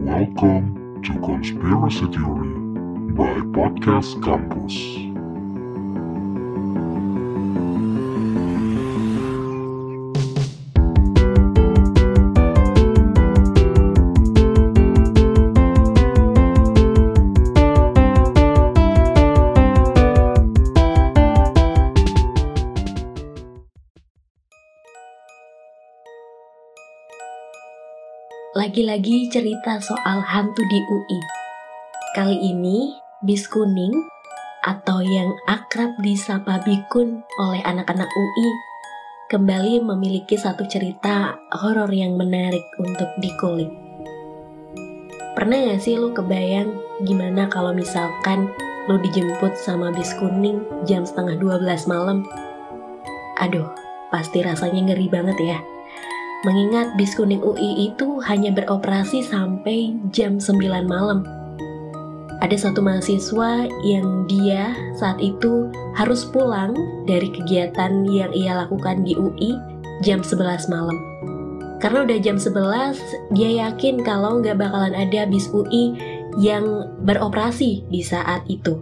Welcome to Conspiracy Theory by Podcast Campus. Lagi-lagi cerita soal hantu di UI. Kali ini, bis kuning atau yang akrab disapa Bikun oleh anak-anak UI kembali memiliki satu cerita horor yang menarik untuk dikulik. Pernah gak sih lu kebayang gimana kalau misalkan lu dijemput sama bis kuning jam setengah 12 malam? Aduh, pasti rasanya ngeri banget ya. Mengingat bis kuning UI itu hanya beroperasi sampai jam 9 malam. Ada satu mahasiswa yang dia saat itu harus pulang dari kegiatan yang ia lakukan di UI jam 11 malam. Karena udah jam 11, dia yakin kalau nggak bakalan ada bis UI yang beroperasi di saat itu.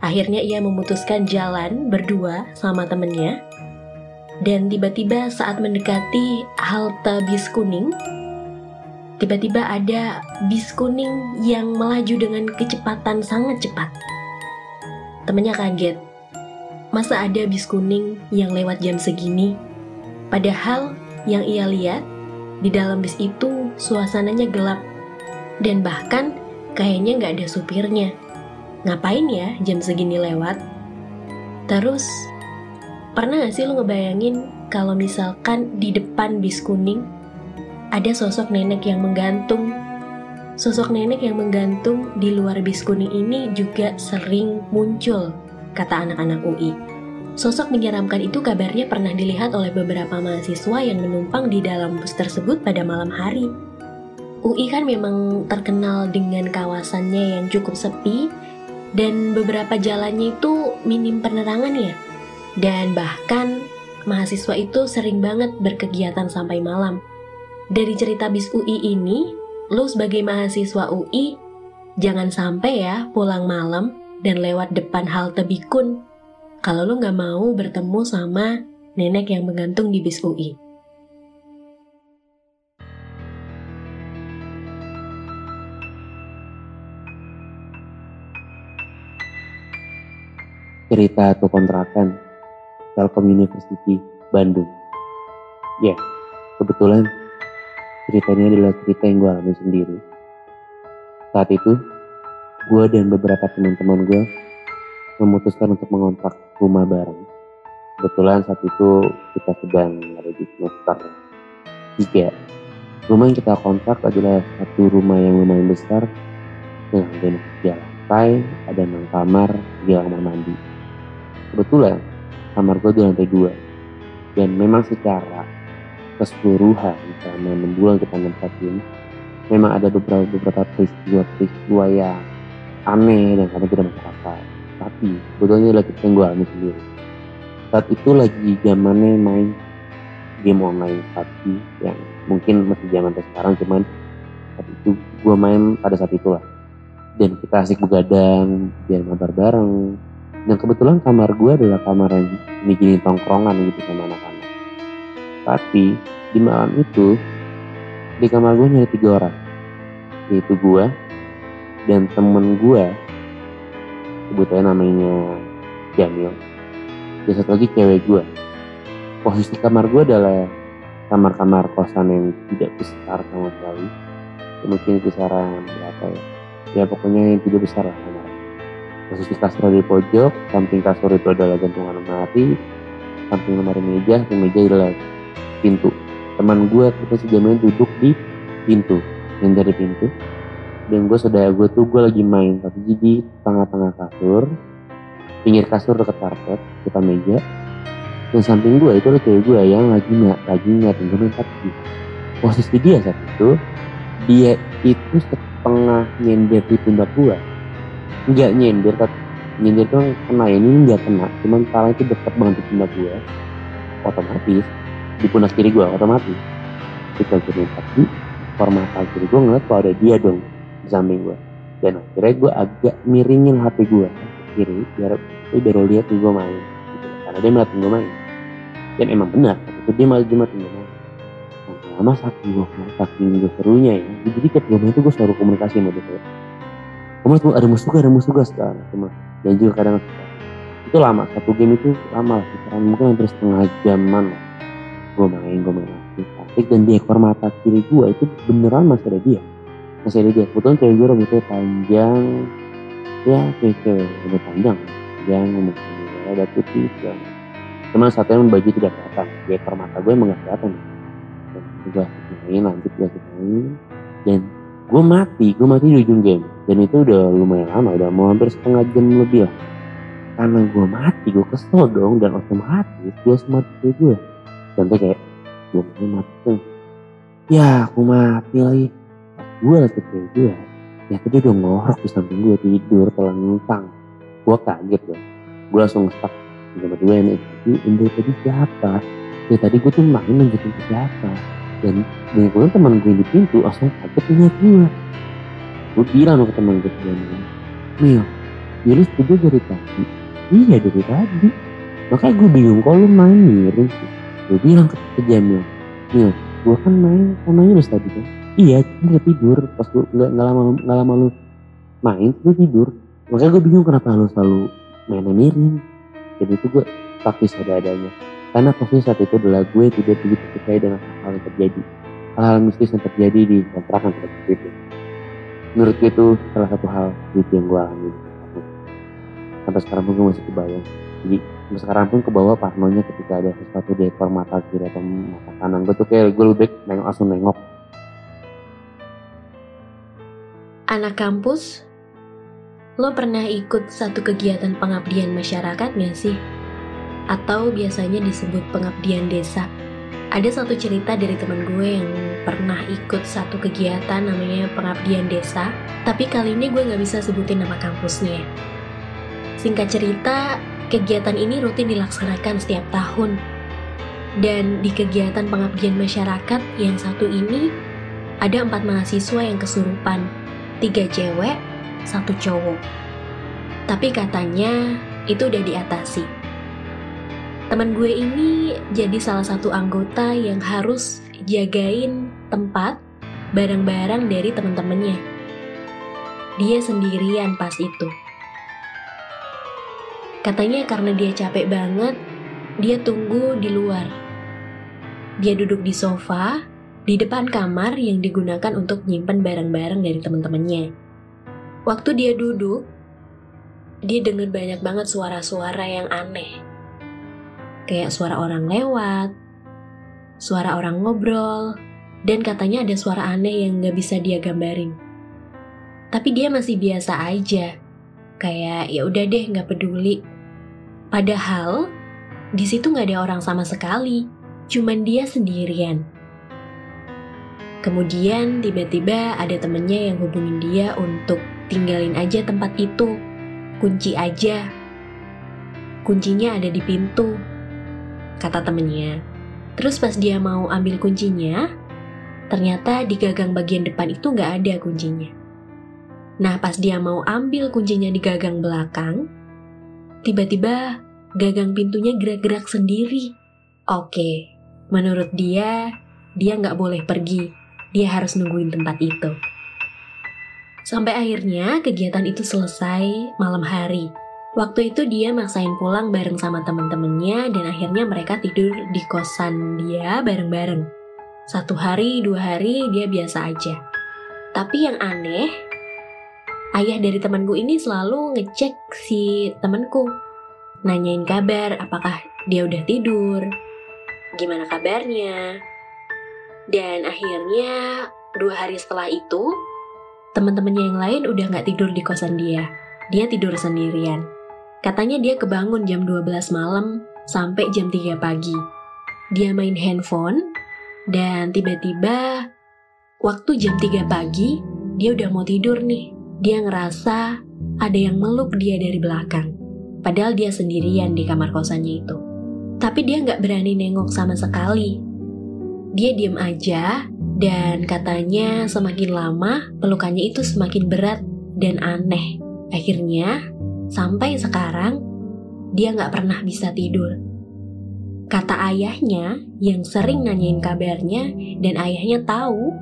Akhirnya ia memutuskan jalan berdua sama temennya dan tiba-tiba saat mendekati halte bis kuning, tiba-tiba ada bis kuning yang melaju dengan kecepatan sangat cepat. Temennya kaget. Masa ada bis kuning yang lewat jam segini? Padahal yang ia lihat di dalam bis itu suasananya gelap dan bahkan kayaknya nggak ada supirnya. Ngapain ya jam segini lewat? Terus Pernah gak sih lo ngebayangin kalau misalkan di depan bis kuning ada sosok nenek yang menggantung? Sosok nenek yang menggantung di luar bis kuning ini juga sering muncul, kata anak-anak UI. Sosok menyeramkan itu kabarnya pernah dilihat oleh beberapa mahasiswa yang menumpang di dalam bus tersebut pada malam hari. UI kan memang terkenal dengan kawasannya yang cukup sepi dan beberapa jalannya itu minim penerangan ya dan bahkan mahasiswa itu sering banget berkegiatan sampai malam. Dari cerita bis UI ini, lo sebagai mahasiswa UI, jangan sampai ya pulang malam dan lewat depan halte Bikun. Kalau lo nggak mau bertemu sama nenek yang menggantung di bis UI. cerita atau kontrakan Telkom University, Bandung. Ya, kebetulan ceritanya adalah cerita yang gue alami sendiri. Saat itu, gue dan beberapa teman-teman gue memutuskan untuk mengontrak rumah bareng. Kebetulan saat itu kita sedang ada di semester 3. Rumah yang kita kontrak adalah satu rumah yang lumayan besar dengan tiga lantai, ada enam kamar, tiga kamar mandi. Kebetulan kamar gue di lantai dua. Dan memang secara keseluruhan selama enam bulan kita nempatin memang ada beberapa beberapa peristiwa peristiwa yang aneh dan kadang tidak masuk akal. Tapi sebetulnya lagi yang gue alami sendiri. Saat itu lagi zamannya main game online tapi yang mungkin masih zaman sekarang cuman saat itu gue main pada saat itulah. Dan kita asik begadang biar mabar bareng dan kebetulan kamar gue adalah kamar yang gini tongkrongan gitu sama anak-anak. Tapi di malam itu di kamar gue nyari tiga orang, yaitu gue dan temen gue, sebutnya namanya Jamil. Dan satu lagi cewek gue. Posisi kamar gue adalah kamar-kamar kosan yang tidak besar sama sekali. Mungkin kisaran berapa ya? Ya pokoknya yang tidak besar lah posisi kasur di pojok samping kasur itu adalah gantungan lemari samping lemari meja samping meja adalah pintu. Teman gue ketika si Jamil duduk di pintu yang dari pintu. Dan gue saudara gue tuh gue lagi main tapi di tengah-tengah kasur pinggir kasur dekat karpet kita meja. Dan samping gue itu ada cewek gue yang lagi nggak lagi nggak main PUBG posisi dia saat itu dia itu setengah nyender di pundak gue nggak nyender tapi nyender tuh kena ini nggak kena. Cuman kepala itu deket banget di pundak gue otomatis di pundak kiri gue otomatis. Kita tapi ekor mata kiri gue ngeliat kok ada dia dong di samping gue dan akhirnya gue agak miringin HP gue ke kiri biar dia baru lihat gue main gitu. karena dia melihat gue main. Dan emang benar itu dia malah dia gue main. Lama saking gue saking gue serunya ya. Jadi ketika gue main tuh gue selalu komunikasi sama dia kayak kamu ada musuh ada musuh gak sekarang? Cuma dan juga kadang itu lama satu game itu lama lah sekarang mungkin hampir setengah jaman lah. Gue main gue main asik dan di ekor mata kiri gue itu beneran masih ada dia. Masih ada dia. Kebetulan cewek gue rambutnya panjang. Ya kayak cewek rambut panjang. Panjang rambut ada putih dan cuma satu yang baju tidak kelihatan. Di ekor mata gue emang gak kelihatan. Dan gue main lanjut gue main. Dan gue mati gue mati di ujung game dan itu udah lumayan lama udah mau hampir setengah jam lebih lah. Karena gue mati gue kesel dong dan otomatis gue semati gue dan tuh kayak gue mati tuh. Ya aku mati lagi. Gue lagi cewek gue ya tadi udah ngorok di samping gue tidur telentang gue kaget ya gue langsung stuck sama dua ini itu Indo tadi siapa? Ya tadi gue tuh main lanjutin ke siapa. Dan kemudian teman gue di pintu langsung kaget lihat gue gue bilang ke teman gue bilang Mil Yulis juga dari tadi? Iya dari tadi. Makanya gue bingung kalau lu main miring gue bilang ke, Jamil Mil. Gue kan main sama Yulis tadi kan iya dia tidur. Pas nggak nggak lama nggak lama lu main lu tidur. Makanya gue bingung kenapa lu selalu mainnya miring. Dan itu gue taktis ada adanya karena posisi saat itu adalah gue tidak begitu percaya dengan hal yang terjadi. Hal-hal mistis yang terjadi di kontrakan saat itu menurut gue itu salah satu hal gitu yang gue alami sampai sekarang pun gue masih kebayang jadi sampai sekarang pun ke bawah parnonya ketika ada sesuatu di ekor mata kiri atau mata kanan gue tuh kayak gue lebih nengok langsung nengok Anak kampus, lo pernah ikut satu kegiatan pengabdian masyarakat gak sih? Atau biasanya disebut pengabdian desa? Ada satu cerita dari teman gue yang pernah ikut satu kegiatan namanya pengabdian desa, tapi kali ini gue gak bisa sebutin nama kampusnya. Singkat cerita, kegiatan ini rutin dilaksanakan setiap tahun. Dan di kegiatan pengabdian masyarakat yang satu ini, ada empat mahasiswa yang kesurupan tiga cewek, satu cowok. Tapi katanya itu udah diatasi. Teman gue ini jadi salah satu anggota yang harus jagain tempat barang-barang dari teman-temannya. Dia sendirian pas itu. Katanya karena dia capek banget, dia tunggu di luar. Dia duduk di sofa, di depan kamar yang digunakan untuk nyimpan barang-barang dari teman-temannya. Waktu dia duduk, dia dengar banyak banget suara-suara yang aneh. Kayak suara orang lewat, suara orang ngobrol, dan katanya ada suara aneh yang gak bisa dia gambarin. Tapi dia masih biasa aja, kayak ya udah deh gak peduli. Padahal di situ nggak ada orang sama sekali, cuman dia sendirian. Kemudian tiba-tiba ada temennya yang hubungin dia untuk tinggalin aja tempat itu. Kunci aja. Kuncinya ada di pintu, kata temennya. Terus pas dia mau ambil kuncinya, ternyata di gagang bagian depan itu nggak ada kuncinya. Nah pas dia mau ambil kuncinya di gagang belakang, tiba-tiba gagang pintunya gerak-gerak sendiri. Oke, menurut dia, dia nggak boleh pergi dia harus nungguin tempat itu. Sampai akhirnya kegiatan itu selesai malam hari. Waktu itu dia maksain pulang bareng sama temen-temennya dan akhirnya mereka tidur di kosan dia bareng-bareng. Satu hari, dua hari dia biasa aja. Tapi yang aneh, ayah dari temanku ini selalu ngecek si temanku. Nanyain kabar apakah dia udah tidur, gimana kabarnya, dan akhirnya dua hari setelah itu, teman-temannya yang lain udah nggak tidur di kosan dia. Dia tidur sendirian. Katanya dia kebangun jam 12 malam sampai jam 3 pagi. Dia main handphone dan tiba-tiba waktu jam 3 pagi dia udah mau tidur nih. Dia ngerasa ada yang meluk dia dari belakang. Padahal dia sendirian di kamar kosannya itu. Tapi dia nggak berani nengok sama sekali dia diem aja Dan katanya semakin lama pelukannya itu semakin berat dan aneh. Akhirnya sampai sekarang dia nggak pernah bisa tidur. Kata ayahnya yang sering nanyain kabarnya dan ayahnya tahu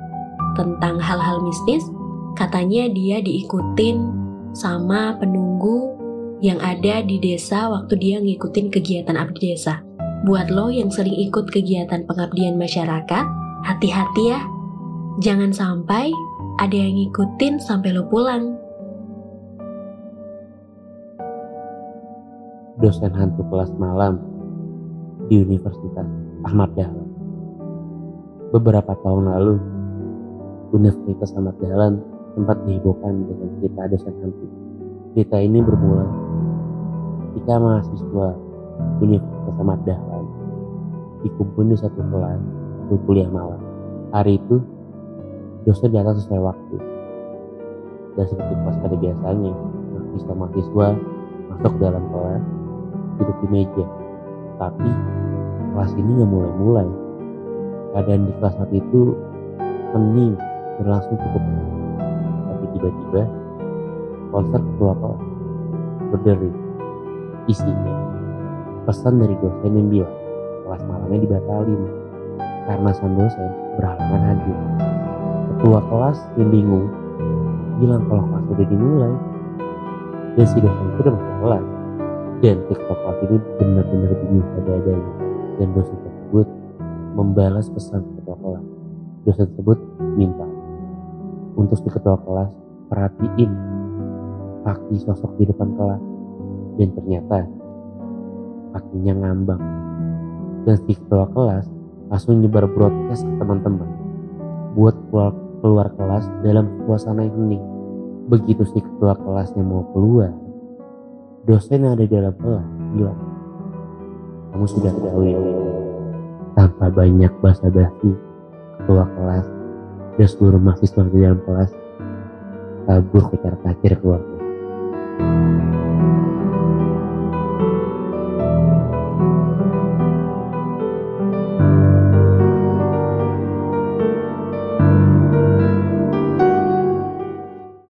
tentang hal-hal mistis, katanya dia diikutin sama penunggu yang ada di desa waktu dia ngikutin kegiatan abdi desa. Buat lo yang sering ikut kegiatan pengabdian masyarakat, hati-hati ya. Jangan sampai ada yang ngikutin sampai lo pulang. Dosen hantu kelas malam di Universitas Ahmad Dahlan. Beberapa tahun lalu, Universitas Ahmad Dahlan sempat dihebohkan dengan cerita dosen hantu. Cerita ini bermula ketika mahasiswa Universitas Ahmad Dahlan dikumpul di satu kelas untuk kuliah malam. Hari itu, dosen datang sesuai waktu. Dan seperti pas pada biasanya, mahasiswa-mahasiswa masuk dalam kelas, duduk di meja. Tapi kelas ini nggak mulai-mulai. Keadaan di kelas saat itu hening berlangsung cukup lama. Tapi tiba-tiba konser ketua kelas berdiri. Isinya pesan dari dosen yang bilang kelas malamnya dibatalin karena sang dosen berhalangan hadir. Ketua kelas yang bingung bilang kalau kelas udah dimulai dan si dosen itu udah masuk dan ketua kelas ini benar-benar bingung pada adanya dan dosen tersebut membalas pesan ketua kelas. Dosen tersebut minta untuk si ketua kelas perhatiin kaki sosok di depan kelas. Dan ternyata kakinya ngambang. Dan si ketua kelas langsung nyebar broadcast ke teman-teman buat keluar, keluar kelas dalam suasana yang hening. Begitu si ketua kelasnya mau keluar dosen yang ada di dalam kelas bilang kamu sudah tahu ya tanpa banyak basa-basi ketua kelas dan seluruh mahasiswa di dalam kelas kabur kejar takir keluar kelas.